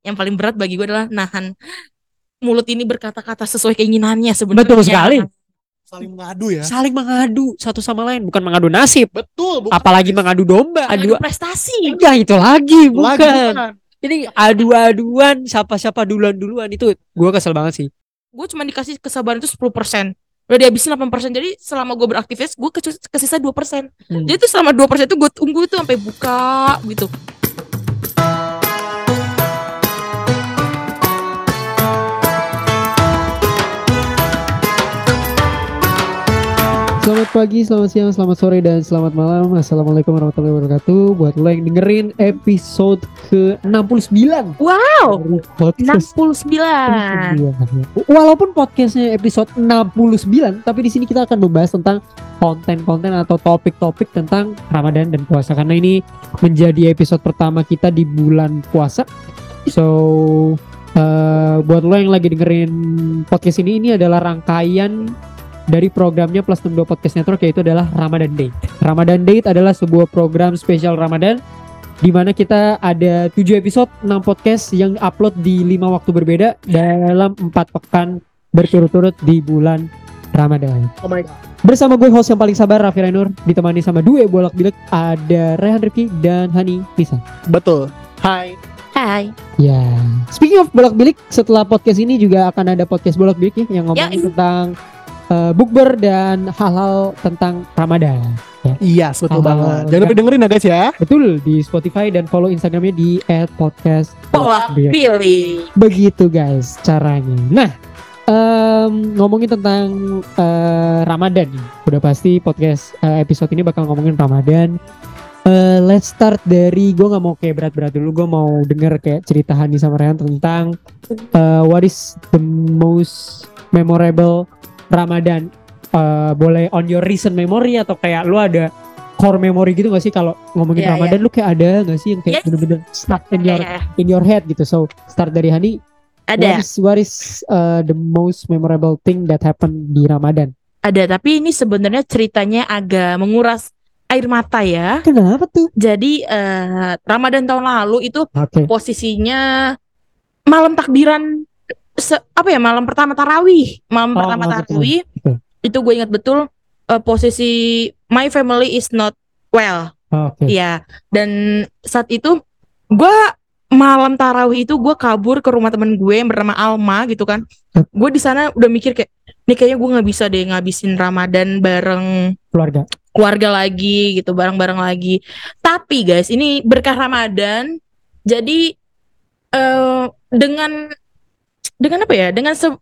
yang paling berat bagi gue adalah nahan mulut ini berkata-kata sesuai keinginannya sebenarnya. Betul sekali. Saling mengadu ya. Saling mengadu satu sama lain, bukan mengadu nasib, Betul, bukan. apalagi mengadu domba. Adu Adu prestasi. enggak itu lagi, Lagi bukan. bukan. Ini adu-aduan siapa-siapa duluan-duluan itu gua kesel banget sih. Gue cuma dikasih kesabaran itu 10%. Udah dihabisin 8%. Jadi selama gue beraktivitas gue ke kesisa 2%. Hmm. Jadi tuh selama 2% itu gue tunggu itu sampai buka gitu. Selamat pagi, selamat siang, selamat sore, dan selamat malam. Assalamualaikum warahmatullahi wabarakatuh. Buat lo yang dengerin episode ke-69. Wow. Dari podcast 69. Walaupun podcastnya episode 69 Tapi di sini kita akan membahas tentang konten-konten atau topik-topik tentang Ramadan dan puasa. Karena ini menjadi episode pertama kita di bulan puasa. So eh, buat lo yang lagi dengerin podcast ini Ini adalah rangkaian dari programnya Plus 62 Podcast Network yaitu adalah Ramadan Date. Ramadan Date adalah sebuah program spesial Ramadan di mana kita ada 7 episode 6 podcast yang upload di 5 waktu berbeda dalam 4 pekan berturut-turut di bulan Ramadan. Oh my god. Bersama gue host yang paling sabar Raffi Rainur ditemani sama dua bolak bilek ada Rehan Rifki dan Hani Nisa. Betul. Hai. Hai. Ya, speaking of bolak bilik, setelah podcast ini juga akan ada podcast bolak bilik ya yang ngomongin Ya. tentang uh, bukber dan hal-hal tentang Ramadan. Iya, betul Halo. banget. Jangan lupa dengerin ya guys ya. Betul di Spotify dan follow Instagramnya di @podcast. Pola Bolak Bilik. pilih. Begitu guys caranya. Nah, em, ngomongin tentang eh, Ramadan, nih. udah pasti podcast eh, episode ini bakal ngomongin Ramadan. Eh, let's start dari gue nggak mau kayak berat-berat dulu, gue mau denger kayak cerita Hani sama Rehan tentang eh, what is the most memorable Ramadan. Eh, boleh on your recent memory atau kayak lu ada core memory gitu gak sih kalau ngomongin Iya, Ramadan lu kayak ada gak sih yang kayak Yes. bener-bener stuck in your Ya, in your head gitu. So start dari Hani. What ada. is, what is uh, the most memorable thing that happened di Ramadan? Ada, tapi ini sebenarnya ceritanya agak menguras air mata ya. Kenapa tuh? Jadi eh, Ramadan tahun lalu itu Oke. posisinya malam takbiran se- apa ya malam pertama tarawih malam Oh, pertama malam tarawih Oke. itu gue ingat betul eh, posisi my family is not well Oke. ya dan saat itu gue malam tarawih itu gue kabur ke rumah temen gue yang bernama Alma gitu kan Hmm. gue di sana udah mikir kayak nih kayaknya gue nggak bisa deh ngabisin Ramadan bareng Keluarga. keluarga lagi gitu bareng-bareng lagi tapi guys ini berkah Ramadan jadi eh dengan dengan apa ya dengan se-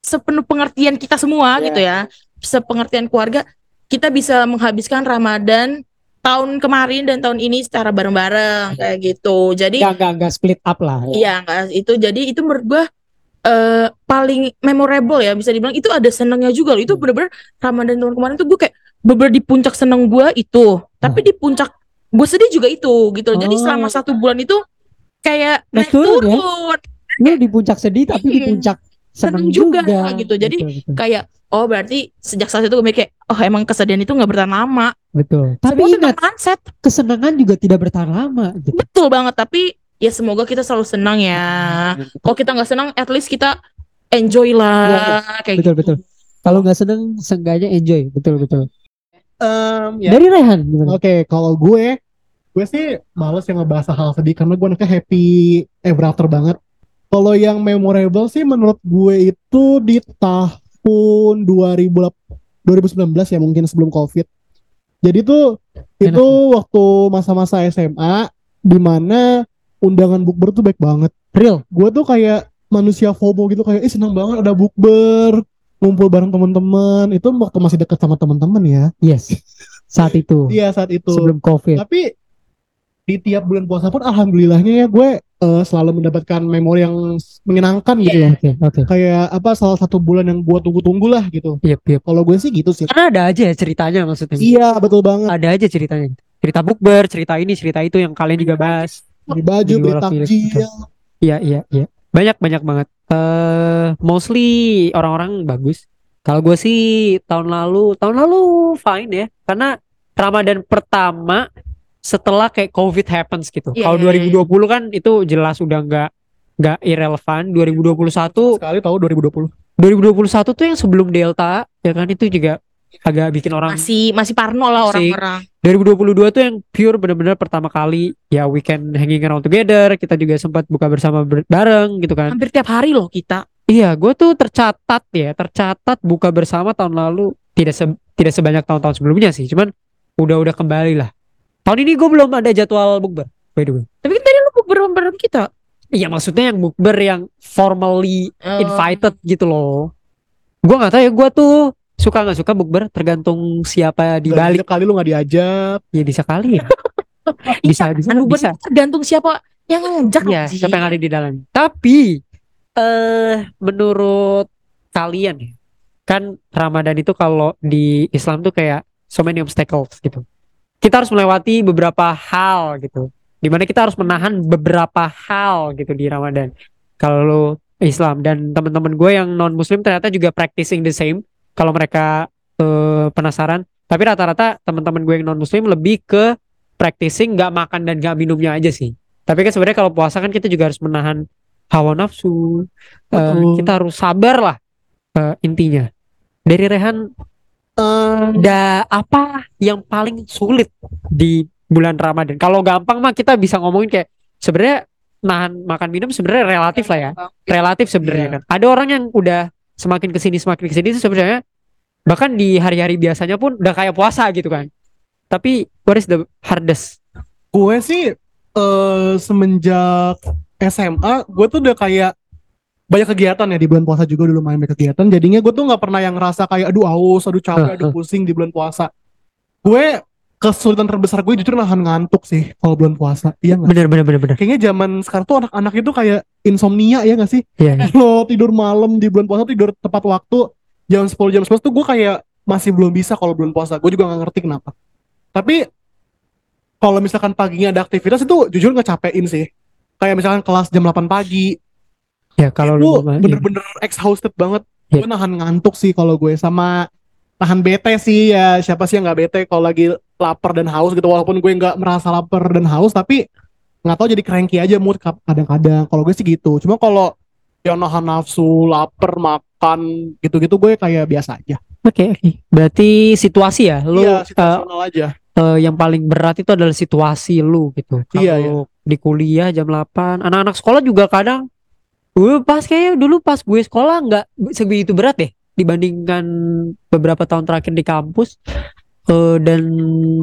sepenuh pengertian kita semua Iya. gitu ya sepengertian keluarga kita bisa menghabiskan Ramadan tahun kemarin dan tahun ini secara bareng-bareng kayak gitu jadi Gak, gak, gak split up lah. ya. Iya enggak itu jadi itu menurut gua eh paling memorable ya bisa dibilang itu ada senangnya juga loh itu Hmm. bener-bener Ramadan tahun kemarin tuh gue kayak bener di puncak seneng gua itu tapi di puncak gue sedih juga itu gitu loh. jadi Oh. selama satu bulan itu kayak Naik naik turun ya? Lu di puncak sedih tapi di Mm. puncak seneng Seneng juga, juga. gitu. Jadi, betul, betul. kayak oh berarti sejak saat itu gue mikir kayak oh emang kesedihan itu nggak bertahan lama betul. Tapi Semua ingat mindset kesenangan juga tidak bertahan lama. Gitu. betul banget tapi ya semoga kita selalu senang ya kalau kita nggak senang at least kita enjoy lah kayak Betul, gitu. betul. Kalau nggak seneng, seenggaknya enjoy. Betul, betul. Em, ya. Dari Rehan? Oke, kalau gue gue sih males yang ngebahas hal sedih karena gue anaknya happy ever after banget. Kalau yang memorable sih menurut gue itu di tahun 2000 2019 ya mungkin sebelum Covid. Jadi tuh itu waktu masa-masa SMA di mana undangan bukber tuh baik banget. Real. Gue tuh kayak manusia FOMO gitu kayak, ih seneng banget ada bukber, ngumpul bareng teman-teman. Itu waktu masih deket sama teman-teman ya. Yes. Saat itu. Iya saat itu. Sebelum Covid. Tapi di tiap bulan puasa pun alhamdulillahnya ya gue eh, selalu mendapatkan memori yang menyenangkan gitu ya. Oke, oke. Kayak apa salah satu bulan yang gue tunggu-tunggu lah gitu. Yep, yep. Kalau gue sih gitu sih. Karena ada aja ya ceritanya maksudnya. Iya betul banget. Ada aja ceritanya. Cerita bukber, cerita ini, cerita itu yang kalian juga bahas. Beli baju, Di beli takjil. Iya, iya, iya. Banyak banyak banget. Eh, mostly orang-orang bagus. Kalau gue sih tahun lalu, tahun lalu fine ya. Karena Ramadan pertama setelah kayak COVID happens gitu. Iya, Kalau iya, iya. 2020 kan itu jelas udah nggak nggak irrelevant 2021 Sekali tahu 2020. 2021 tuh yang sebelum Delta ya kan itu juga agak bikin orang Masih masih parno lah orang-orang. 2022 tuh yang pure bener-bener pertama kali ya weekend hanging around together kita juga sempat buka bersama ber- bareng gitu kan Hampir tiap hari loh kita. iya gue tuh tercatat ya tercatat buka bersama tahun lalu tidak se- tidak sebanyak tahun-tahun sebelumnya sih cuman udah-udah kembali lah tahun ini gue belum ada jadwal bukber by the way Tapi kan tadi lu bareng-bareng kita. iya maksudnya yang bukber yang formally Oh. invited gitu loh gue nggak tahu ya gue tuh suka nggak suka bukber tergantung siapa di balik kali lu nggak diajak. ya bisa kali ya bisa bisa Kan bisa tergantung siapa yang ngajak Iya, siapa yang ada di dalam. Tapi eh menurut kalian ya, kan Ramadan itu kalau di Islam tuh kayak so many obstacles gitu. Kita harus melewati beberapa hal gitu. Di mana kita harus menahan beberapa hal gitu di Ramadan. Kalau Islam dan teman-teman gue yang non Muslim ternyata juga practicing the same. Kalau mereka eh, penasaran, tapi rata-rata teman-teman gue yang non Muslim lebih ke practicing nggak makan dan nggak minumnya aja sih. Tapi kan sebenarnya kalau puasa kan kita juga harus menahan hawa nafsu. Betul. kita harus sabar lah eh, intinya. Dari Rehan ada apa yang paling sulit di bulan Ramadan? Kalau gampang mah kita bisa ngomongin kayak sebenarnya nahan makan minum sebenarnya relatif lah ya. Relatif sebenarnya Iya. kan. Ada orang yang udah semakin ke sini semakin ke sini itu sebenarnya bahkan di hari-hari biasanya pun udah kayak puasa gitu kan. Tapi what is the hardest? Gue sih eh semenjak SMA, gue tuh udah kayak banyak kegiatan ya di bulan puasa juga dulu main banyak kegiatan. Jadinya gue tuh nggak pernah yang ngerasa kayak aduh aus, aduh capek, aduh pusing di bulan puasa. Gue kesulitan terbesar gue jujur nahan ngantuk sih kalau bulan puasa. Iya nggak? Bener bener bener bener. Kayaknya zaman sekarang tuh anak-anak itu kayak insomnia ya nggak sih? Iya. Kalau tidur malam di bulan puasa tidur tepat waktu jam 10 jam 11 tuh gue kayak masih belum bisa kalau bulan puasa. Gue juga nggak ngerti kenapa. Tapi kalau misalkan paginya ada aktivitas itu jujur ngecapein sih. Kayak misalkan kelas jam 8 pagi Ya kalau lu iya. bener-bener exhausted banget. Iya. Gue nahan ngantuk sih kalau gue sama nahan bete sih ya siapa sih yang nggak bete kalau lagi lapar dan haus gitu walaupun gue nggak merasa lapar dan haus tapi nggak tahu jadi cranky aja mood kadang-kadang kalau gue sih gitu cuma kalau yang nahan nafsu lapar makan gitu-gitu gue kayak biasa aja Oke, oke. Berarti situasi ya, lu iya eh, situasional aja eh, yang paling berat itu adalah situasi lu gitu. Kalau Iya, iya. di kuliah jam 8, anak-anak sekolah juga kadang dulu pas kayaknya dulu pas gue sekolah nggak sebegitu berat deh dibandingkan beberapa tahun terakhir di kampus. Eh, dan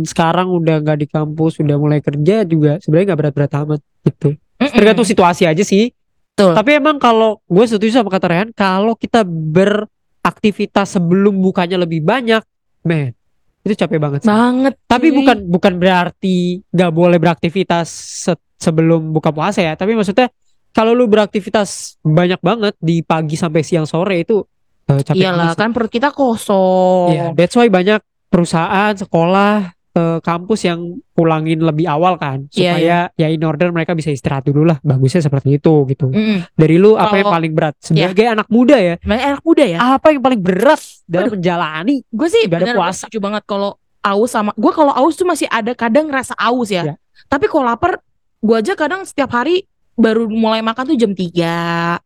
sekarang udah nggak di kampus, udah mulai kerja juga sebenarnya nggak berat-berat amat gitu. Mm-mm. Tergantung situasi aja sih. Betul. Tapi emang kalau gue setuju sama kata Rehan, kalau kita beraktivitas sebelum bukanya lebih banyak, men, itu capek banget sih. banget. Tapi bukan bukan berarti nggak boleh beraktivitas se- sebelum buka puasa ya. Tapi maksudnya kalau lu beraktivitas banyak banget di pagi sampai siang sore itu eh, capek Iyalah kan perut kita kosong. Iya, that's why banyak perusahaan, sekolah, eh, kampus yang pulangin lebih awal kan Iya, supaya ya in order mereka bisa istirahat dulu lah. Bagusnya seperti itu gitu. Mm-mm. Dari lu apa yang Kalau- paling berat sebagai anak muda ya? Anak muda ya. Apa yang paling berat dalam menjalani? gue sih bener gue puasa. setuju banget kalau aus sama gue kalau aus tuh masih ada kadang ngerasa aus ya. Ya. Tapi kalau lapar gue aja kadang setiap hari baru mulai makan tuh jam 3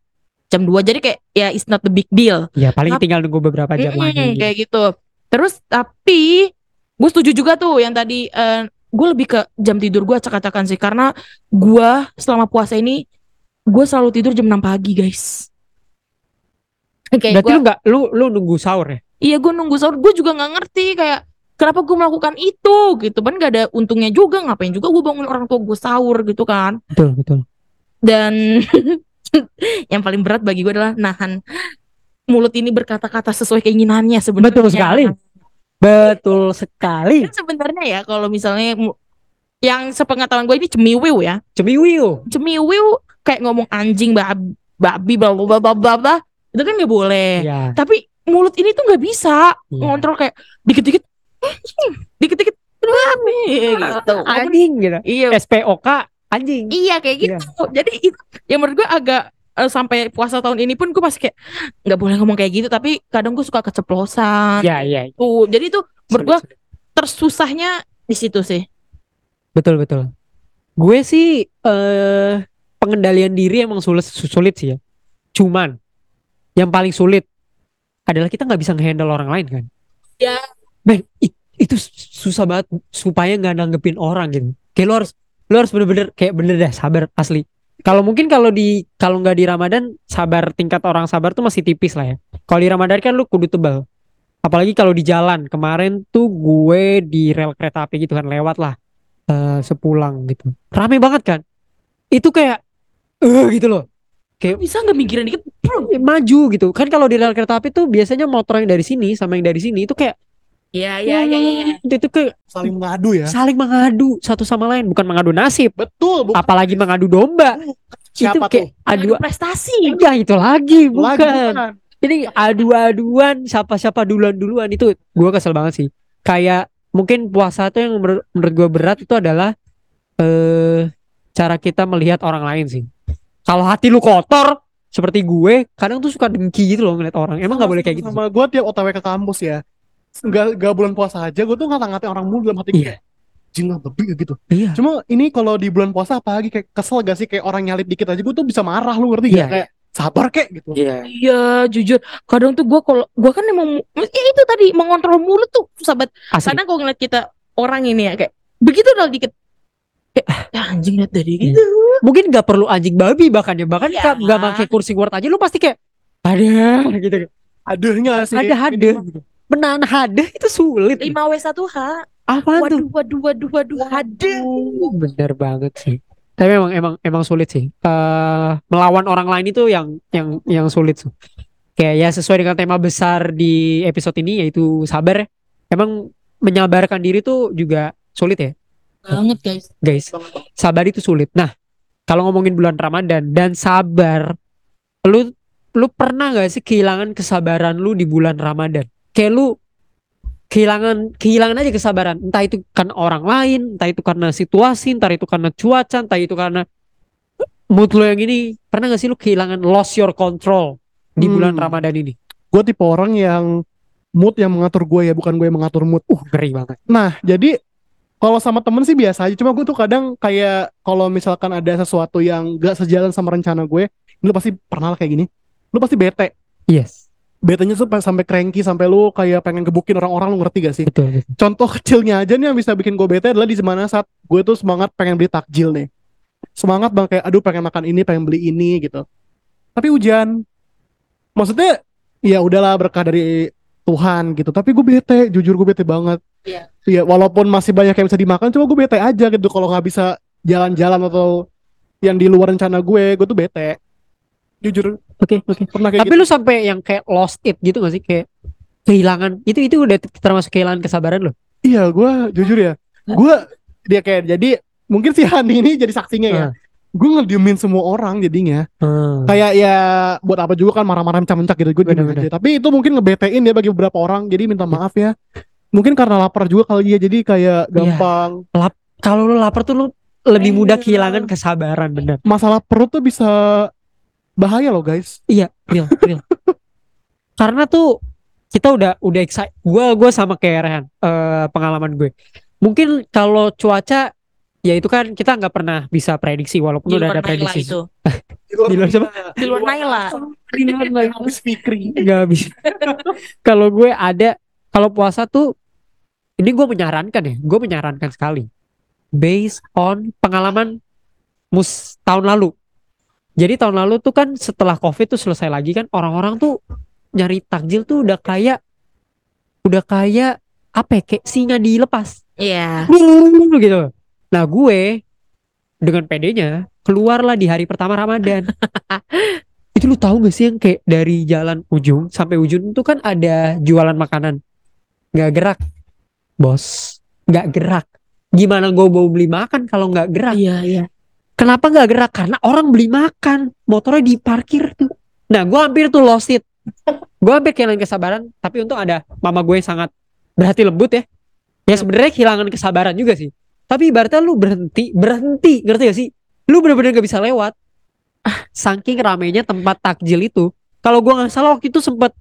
jam 2 jadi kayak ya it's not the big deal. Ya paling Tap- tinggal nunggu beberapa jam Mm-mm, lagi. kayak gitu. Terus tapi gue setuju juga tuh yang tadi gue lebih ke jam tidur gue acak-acakan sih karena gue selama puasa ini gue selalu tidur jam 6 pagi guys. Kayak Berarti gua- lu nggak lu lu nunggu sahur ya? Iya gue nunggu sahur gue juga nggak ngerti kayak kenapa gue melakukan itu gitu kan gak ada untungnya juga ngapain juga gue bangun orang tua gue sahur gitu kan Betul betul. Dan yang paling berat bagi gue adalah nahan mulut ini berkata-kata sesuai keinginannya sebenarnya Betul sekali. Betul sekali. kan sebenarnya ya kalau misalnya yang sepengetahuan gue ini cemiwiw ya Cemiwiu. cemiwiw kayak ngomong anjing babi babi bla bla bla bla bla itu kan nggak boleh Ya. tapi mulut ini tuh nggak bisa Iya. ngontrol kayak dikit-dikit dikit-dikit gitu Anjing gitu. iya SPOK anjing. iya kayak Iya. gitu jadi itu yang menurut gue agak eh, sampai puasa tahun ini pun gue masih kayak nggak boleh ngomong kayak gitu tapi kadang gue suka keceplosan Ya ya. tuh jadi itu menurut gue tersusahnya di situ sih Betul betul. Gue sih eh pengendalian diri emang sulit sulit sih ya. Cuman yang paling sulit adalah kita nggak bisa ngehandle orang lain kan. Ya. Men, i- itu susah banget supaya nggak nanggepin orang gitu. Kayak lo harus lo harus bener-bener kayak bener dah sabar asli. Kalau mungkin kalau di kalau nggak di Ramadan sabar tingkat orang sabar tuh masih tipis lah ya. Kalau di Ramadan kan lu kudu tebal. Apalagi kalau di jalan. Kemarin tuh gue di rel kereta api gitu kan lewat lah eh, sepulang gitu. Rame banget kan. Itu kayak eh gitu loh. Kayak Bisa nggak mikirin dikit? Bro. maju gitu. Kan kalau di rel kereta api tuh biasanya motor yang dari sini sama yang dari sini itu kayak Iya, iya, iya, iya. itu tuh kayak saling mengadu ya saling mengadu satu sama lain, bukan mengadu nasib, betul bu apalagi mengadu domba. siapa itu kayak tuh adu prestasi. ya itu lagi Lagi bukan. bukan. Ini adu-aduan siapa-siapa duluan-duluan itu gua kesel banget sih. Kayak mungkin puasa tuh yang menurut, menurut gua berat itu adalah eh cara kita melihat orang lain sih. Kalau hati lu kotor seperti gue, kadang tuh suka dengki gitu loh ngeliat orang. Emang nggak boleh kayak gitu. sama gue tiap otw ke kampus ya nggak nggak bulan puasa aja gue tuh ngata-ngatain orang mulu dalam hati gue Iya. jing lebih gitu Iya. cuma ini kalau di bulan puasa apalagi kayak kesel gak sih kayak orang nyalip dikit aja gue tuh bisa marah lu ngerti Iya. gak kayak sabar kek gitu Iya. Iya, jujur. Kadang tuh gue kalau gue kan emang ya itu tadi mengontrol mulut tuh susah banget. Asli. Kadang kalau ngeliat kita orang ini ya kayak begitu dong dikit. Kayak ya anjing liat dari gitu. mungkin nggak perlu anjing babi bahkan ya bahkan Iya. nggak nggak pakai kursi word aja lu pasti kayak ada gitu adanya sih Ada, ada. gitu. Menahan hada itu sulit 5W1H. apa tuh Waduh, waduh, waduh, waduh, ada. bener banget sih tapi emang emang emang sulit sih Eh melawan orang lain itu yang yang yang sulit sih kayak ya sesuai dengan tema besar di episode ini yaitu sabar emang menyabarkan diri tuh juga sulit ya Banget guys. guys sabar itu sulit. Nah, kalau ngomongin bulan Ramadan dan sabar, lu lu pernah gak sih kehilangan kesabaran lu di bulan Ramadan? Kayak lu kehilangan kehilangan aja kesabaran. Entah itu karena orang lain, entah itu karena situasi, entah itu karena cuaca, entah itu karena mood lu yang ini. Pernah gak sih lu kehilangan lost your control di bulan Hmm. Ramadan ini? gue tipe orang yang mood yang mengatur gue ya bukan gue yang mengatur mood Uh, ngeri banget. Nah, jadi kalau sama temen sih biasa aja. Cuma gue tuh kadang kayak kalau misalkan ada sesuatu yang gak sejalan sama rencana gue, lu pasti pernah lah kayak gini. Lu pasti bete. Yes, Betenya tuh sampai cranky sampai lu kayak pengen gebukin orang-orang lu ngerti gak sih? betul. betul. Contoh kecilnya aja nih yang bisa bikin gue bete adalah di mana saat gue tuh semangat pengen beli takjil nih. Semangat bang kayak aduh pengen makan ini, pengen beli ini gitu. Tapi hujan. Maksudnya ya udahlah berkah dari Tuhan gitu. Tapi gue bete, jujur gue bete banget. Iya. Iya, walaupun masih banyak yang bisa dimakan, cuma gue bete aja gitu kalau nggak bisa jalan-jalan atau yang di luar rencana gue, gue tuh bete. Jujur, Oke, oke. pernah kayak Tapi gitu. lu sampai yang kayak lost it gitu gak sih? Kayak kehilangan itu itu udah termasuk kehilangan kesabaran lo. Iya, gue jujur ya. Gue dia kayak jadi mungkin si Hani ini jadi saksinya ya. Ah. Gue ngediemin semua orang jadinya. Hmm. Kayak ya buat apa juga kan marah-marah mencak-mencak gitu. Gue diemin Bener-bener. aja. Tapi itu mungkin ngebetein ya bagi beberapa orang. Jadi minta maaf ya. Mungkin karena lapar juga kali ya. Jadi kayak Iya. gampang. Kalau lu lapar tuh lu lebih mudah Iya. kehilangan kesabaran bener. Masalah perut tuh bisa bahaya loh guys. Iya, real, real. Karena tuh kita udah udah excited. Gua gua sama kayak Rehan eh, pengalaman gue. Mungkin kalau cuaca ya itu kan kita nggak pernah bisa prediksi walaupun Di udah luar ada Naila prediksi. itu. Di luar siapa? Di luar Naila. Harus Fikri. nggak bisa kalau gue ada kalau puasa tuh ini gue menyarankan ya gue menyarankan sekali based on pengalaman mus tahun lalu jadi tahun lalu tuh kan setelah covid tuh selesai lagi kan orang-orang tuh nyari takjil tuh udah kayak udah kayak apa ya, kayak singa dilepas. Iya. gitu. Nah gue dengan pedenya keluarlah di hari pertama Ramadan. Itu lu tahu gak sih yang kayak dari jalan ujung sampai ujung itu kan ada jualan makanan? Nggak gerak. Bos nggak gerak. Gimana gue mau beli makan kalau nggak gerak? Iya, iya. Kenapa nggak gerak? Karena orang beli makan. Motornya diparkir tuh. Nah gue hampir tuh lost it. Gue hampir kehilangan kesabaran. Tapi untung ada mama gue yang sangat berhati lembut ya. Ya sebenarnya kehilangan kesabaran juga sih. Tapi ibaratnya lu berhenti berhenti. Ngerti gak sih? Lu bener-bener gak bisa lewat. Ah saking ramenya tempat takjil itu. Kalau gua nggak salah waktu itu sempet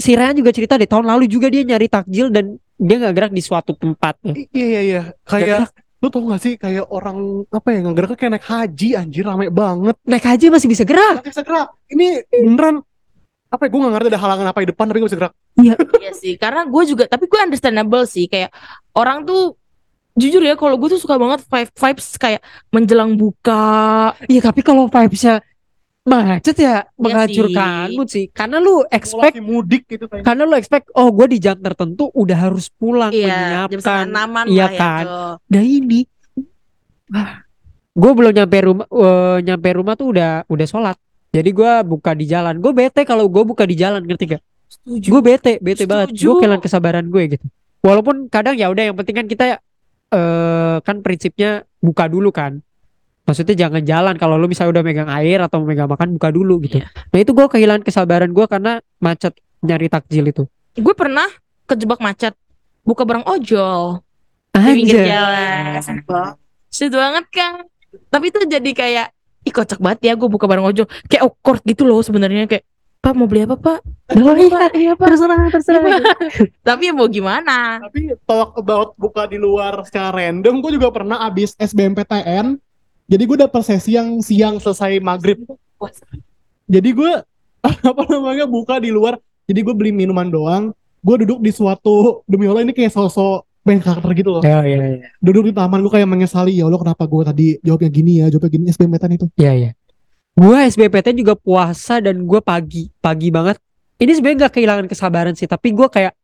si Ryan juga cerita deh tahun lalu juga dia nyari takjil dan dia nggak gerak di suatu tempat. Ya. Iya iya iya. Kayak. Lu tau gak sih kayak orang apa ya nggak gerak kayak naik haji anjir rame banget. Naik haji masih bisa gerak? Nggak bisa gerak. Ini beneran apa ya gue gak ngerti ada halangan apa di depan tapi gak bisa gerak. Iya. Sih, karena gue juga, tapi gue understandable sih, kayak orang tuh jujur ya, kalau gue tuh suka banget vibe vibes kayak menjelang buka, iya tapi kalau vibesnya macet ya Iya menghancurkan sih. karena lu expect lagi mudik gitu kayaknya. karena lu expect oh gue di jam tertentu udah harus pulang iya, menyiapkan. iya lah ya kan? Tuh. nah ini. Gue belum nyampe rumah eh, nyampe rumah tuh udah udah sholat. Jadi gue buka di jalan. Gue bete kalau gue buka di jalan ngerti gak gue bete bete banget. Setuju. gue kehilangan kesabaran gue gitu. Walaupun kadang ya udah yang penting kan kita eh kan prinsipnya buka dulu kan maksudnya jangan jalan kalau lu misalnya udah megang air atau megang makan buka dulu gitu Iya. nah itu gue kehilangan kesabaran gue karena macet nyari takjil itu Gue pernah kejebak macet, buka barang ojol di pinggir Anjay. jalan. Shit banget kan. Tapi itu jadi kayak, ih kocak banget ya gue buka barang ojol. Kayak awkward gitu loh sebenarnya kayak, Pak mau beli apa pak? Oh, iya, Pak, iya pak. terserah terserah Iya, Pak. Tapi ya mau gimana? tapi talk about buka di luar secara random gue juga pernah abis SBMPTN jadi gue dapet sesi yang siang selesai maghrib. Jadi gue apa namanya buka di luar. Jadi gue beli minuman doang. Gue duduk di suatu demi Allah ini kayak sosok main karakter gitu loh. Ya ya ya. Duduk di taman gue kayak menyesali ya Allah kenapa gue tadi jawabnya gini ya? Jawabnya gini SBMPTN itu. Ya ya. Gue SBPT juga puasa dan gue pagi pagi banget. Ini sebenarnya gak kehilangan kesabaran sih tapi gue kayak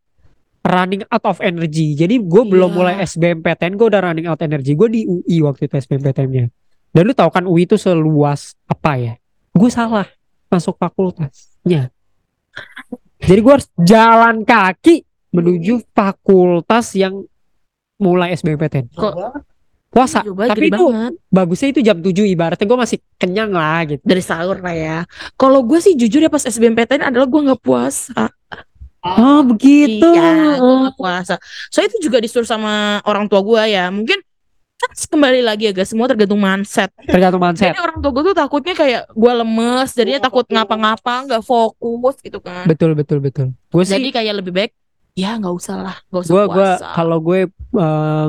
running out of energy. Jadi gue belum Iya. mulai SBMPTN gue udah running out energy. Gue di UI waktu itu SBMPTN-nya dan lu tahu kan UI itu seluas apa ya gue salah masuk fakultasnya jadi gue harus jalan kaki menuju fakultas yang mulai SBMPTN Kok- puasa Coba tapi itu banget. bagusnya itu jam 7 ibaratnya gue masih kenyang lah gitu dari sahur lah ya. Kalau gue sih jujur ya pas SBMPTN adalah gue nggak puasa. Oh begitu. Iya, gue nggak puasa. So itu juga disuruh sama orang tua gue ya. Mungkin kembali lagi ya guys, semua tergantung mindset. Tergantung mindset. Jadi orang tua gue tuh takutnya kayak gue lemes, jadinya takut ngapa-ngapa, nggak fokus gitu kan. Betul betul betul. Gue sih Jadi kayak lebih baik ya nggak usah lah, nggak usah gue gue puasa. kalau gue eh,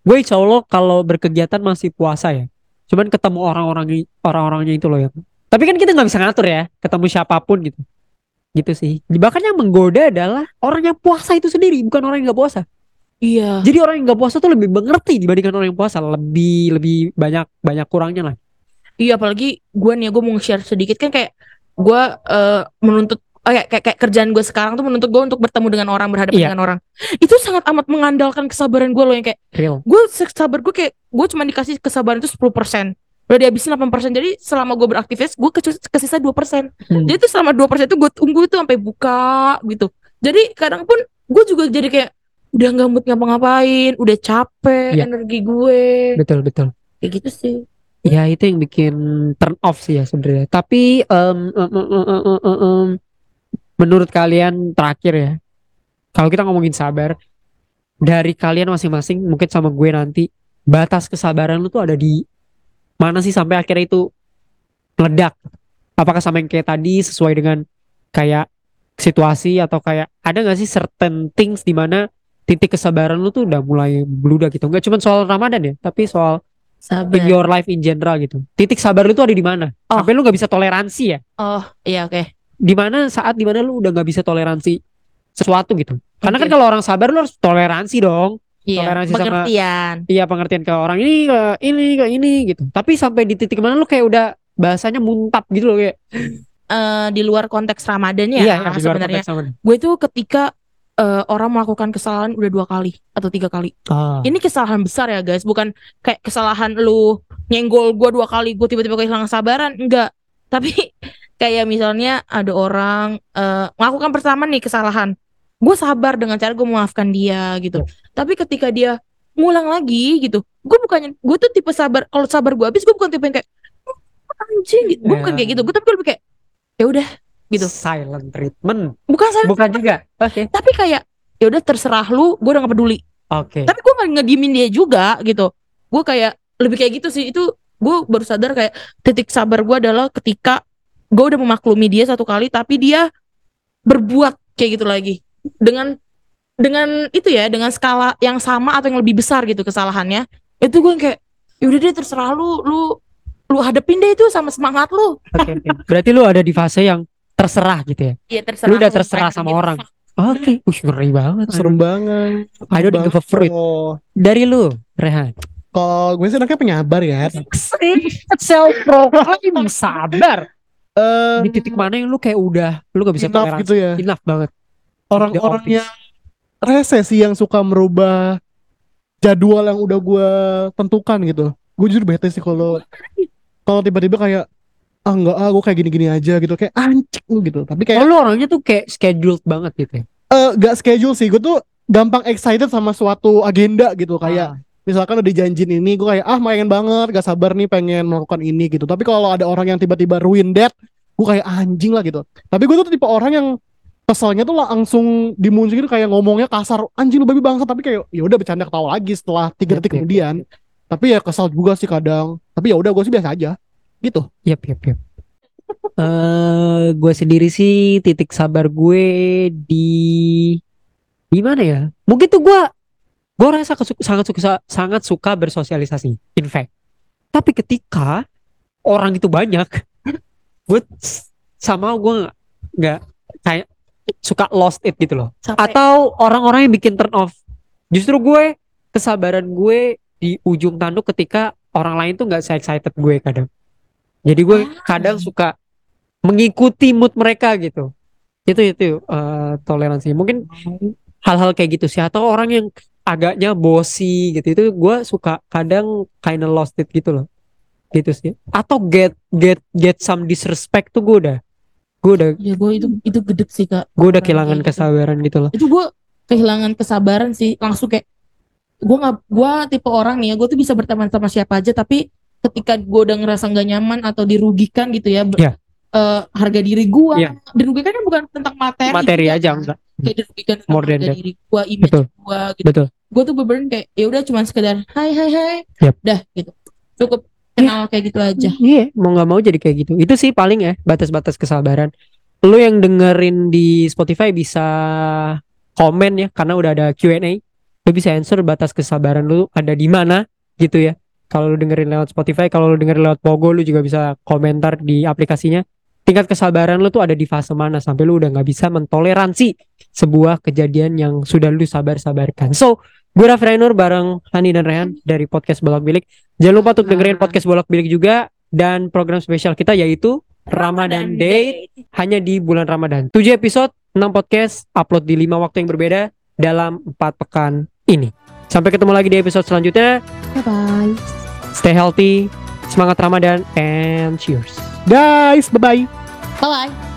gue insya Allah kalau berkegiatan masih puasa ya. Cuman ketemu orang-orang orang-orangnya itu loh ya. Tapi kan kita nggak bisa ngatur ya, ketemu siapa pun gitu. Gitu sih. Bahkan yang menggoda adalah orang yang puasa itu sendiri, bukan orang yang nggak puasa. Iya. Jadi orang yang nggak puasa tuh lebih mengerti dibandingkan orang yang puasa, lebih lebih banyak banyak kurangnya lah. Iya apalagi gue nih gue mau share sedikit kan kayak gue eh, menuntut oh ya kayak, kayak kerjaan gue sekarang tuh menuntut gue untuk bertemu dengan orang berhadapan Iya. dengan orang itu sangat amat mengandalkan kesabaran gue loh yang kayak Real. gue sabar gue kayak gue cuma dikasih kesabaran itu 10% udah dihabisin 8% jadi selama gue beraktivitas gue ke kesisa 2% Hmm. jadi itu selama 2% itu gue tunggu itu sampai buka gitu jadi kadang pun gue juga jadi kayak udah nggak mood ngapa-ngapain udah capek Iya. energi gue Betul betul. kayak gitu sih Ya itu yang bikin turn off sih ya sebenarnya. Tapi em, em, em, em, em, em, em, menurut kalian terakhir ya, kalau kita ngomongin sabar, dari kalian masing-masing mungkin sama gue nanti batas kesabaran lu tuh ada di mana sih sampai akhirnya itu meledak? Apakah sama yang kayak tadi sesuai dengan kayak situasi atau kayak ada nggak sih certain things di mana titik kesabaran lu tuh udah mulai bludak gitu? Nggak cuma soal Ramadan ya, tapi soal sabar in your life in general gitu. Titik sabar lu tuh ada di mana? Oh. Sampai lu nggak bisa toleransi ya? oh iya oke Di mana saat di mana lu udah nggak bisa toleransi sesuatu gitu? Karena kan kalau orang sabar lu harus toleransi dong. Iya, Toleransi sama- pengertian. Iya pengertian ke orang ini ke ini ke ini gitu. Tapi sampai di titik mana lu kayak udah bahasanya muntap gitu loh kayak. Eh, di luar konteks Ramadan ya, iya, di luar sebenarnya. sama. Gue tuh ketika eh, orang melakukan kesalahan udah dua kali atau tiga kali. Ah. Ini kesalahan besar ya guys, bukan kayak kesalahan lu nyenggol gue dua kali, gue tiba-tiba kehilangan sabaran, enggak. Tapi kayak misalnya ada orang eh, melakukan pertama nih kesalahan, gue sabar dengan cara gue memaafkan dia gitu. Tapi ketika dia ngulang lagi gitu, gue bukannya gue tuh tipe sabar. Kalau sabar gue habis, gue bukan tipe yang kayak anjing, gitu. gue bukan Ya. kayak gitu. Gue tapi lebih kayak ya udah gitu. Silent treatment. Bukan salah, Bukan juga. Oke. tapi kayak ya udah terserah lu, gue udah gak peduli. Oke. Tapi gue gak ngediemin dia juga gitu. Gue kayak lebih kayak gitu sih. Itu gue baru sadar kayak titik sabar gue adalah ketika gue udah memaklumi dia satu kali, tapi dia berbuat kayak gitu lagi dengan dengan itu ya dengan skala yang sama atau yang lebih besar gitu kesalahannya itu gue kayak yaudah deh terserah lu lu lu hadepin deh itu sama semangat lu Oke, oke. Berarti lu ada di fase yang terserah gitu ya. iya terserah Lu udah terserah sama orang. Oke, Ush, ngeri banget. serem banget I don't give a fruit. Dari lu, Rehan. kalau gue sih anaknya penyabar ya Self proclaim sabar. Eh, Di titik mana yang lu kayak udah lu gak bisa enough toleransi. gitu ya Enough banget. orang-orang yang rese sih yang suka merubah jadwal yang udah gue tentukan gitu gue jujur bete sih kalau kalau tiba-tiba kayak ah enggak ah gue kayak gini-gini aja gitu. Kayak anjing lu gitu. Tapi Oh, kayak lu orangnya tuh kayak scheduled banget gitu ya. eh gak schedule sih. Gue tuh gampang excited sama suatu agenda gitu. Kayak Ah. misalkan udah dijanjin ini gue kayak ah pengen banget gak sabar nih pengen melakukan ini gitu. Tapi kalau ada orang yang tiba-tiba ruin that gue kayak anjing lah gitu. Tapi gue tuh tipe orang yang keselnya tuh langsung dimunculin kayak ngomongnya kasar anjing lu babi bangsa tapi kayak ya udah bercanda ketawa lagi setelah tiga detik kemudian. tapi ya kesal juga sih kadang. Tapi ya udah gue sih biasa aja gitu Yap, yap, yap. Eh, gue sendiri sih titik sabar gue di di mana ya? Mungkin tuh gue gue rasa kesu- sangat suka sangat suka bersosialisasi. In fact, tapi ketika orang itu banyak, gue sama gue nggak- nggak kayak suka lost it gitu loh. Sampai- Atau orang-orang yang bikin turn off. Justru gue kesabaran gue di ujung tanduk ketika orang lain tuh nggak se-excited gue kadang. Jadi gue Ah. kadang suka mengikuti mood mereka gitu. Itu itu eh, toleransi. Mungkin hal-hal kayak gitu sih atau orang yang agaknya bosi gitu itu gue suka kadang kinda lost it gitu loh. Gitu sih. Atau get get get some disrespect tuh gue udah gue udah ya gue itu itu gedek sih kak gue udah kehilangan gitu. kesabaran gitu loh. itu gue kehilangan kesabaran sih langsung kayak gue nggak gue tipe orang nih ya gue tuh bisa berteman sama siapa aja tapi ketika gue udah ngerasa nggak nyaman atau dirugikan gitu ya ber- Iya. eh, harga diri gue Iya. dirugikan kan bukan tentang materi Materi juga aja kan. enggak. kayak dirugikan More than harga that. diri gue image gue gitu Betul. gue tuh bener kayak ya udah cuman sekedar hai hai hai Yap. dah gitu cukup kenal kayak gitu aja Iya, mau nggak mau jadi kayak gitu. Itu sih paling ya batas-batas kesabaran. Lu yang dengerin di Spotify bisa komen ya karena udah ada Q&A. Lu bisa answer batas kesabaran lu ada di mana gitu ya. Kalau lu dengerin lewat Spotify, kalau lu dengerin lewat Pogo lu juga bisa komentar di aplikasinya. Tingkat kesabaran lu tuh ada di fase mana sampai lu udah nggak bisa mentoleransi sebuah kejadian yang sudah lu sabar-sabarkan. So, gue Raffi Rainur bareng Hani dan Rehan dari podcast Bolak Bilik. Jangan lupa untuk dengerin podcast Bolak Bilik juga dan program spesial kita yaitu Ramadan Day hanya di bulan Ramadan. 7 episode, 6 podcast, upload di 5 waktu yang berbeda dalam 4 pekan ini. Sampai ketemu lagi di episode selanjutnya. bye bye Stay healthy, semangat Ramadan, and cheers. guys bye bye bye bye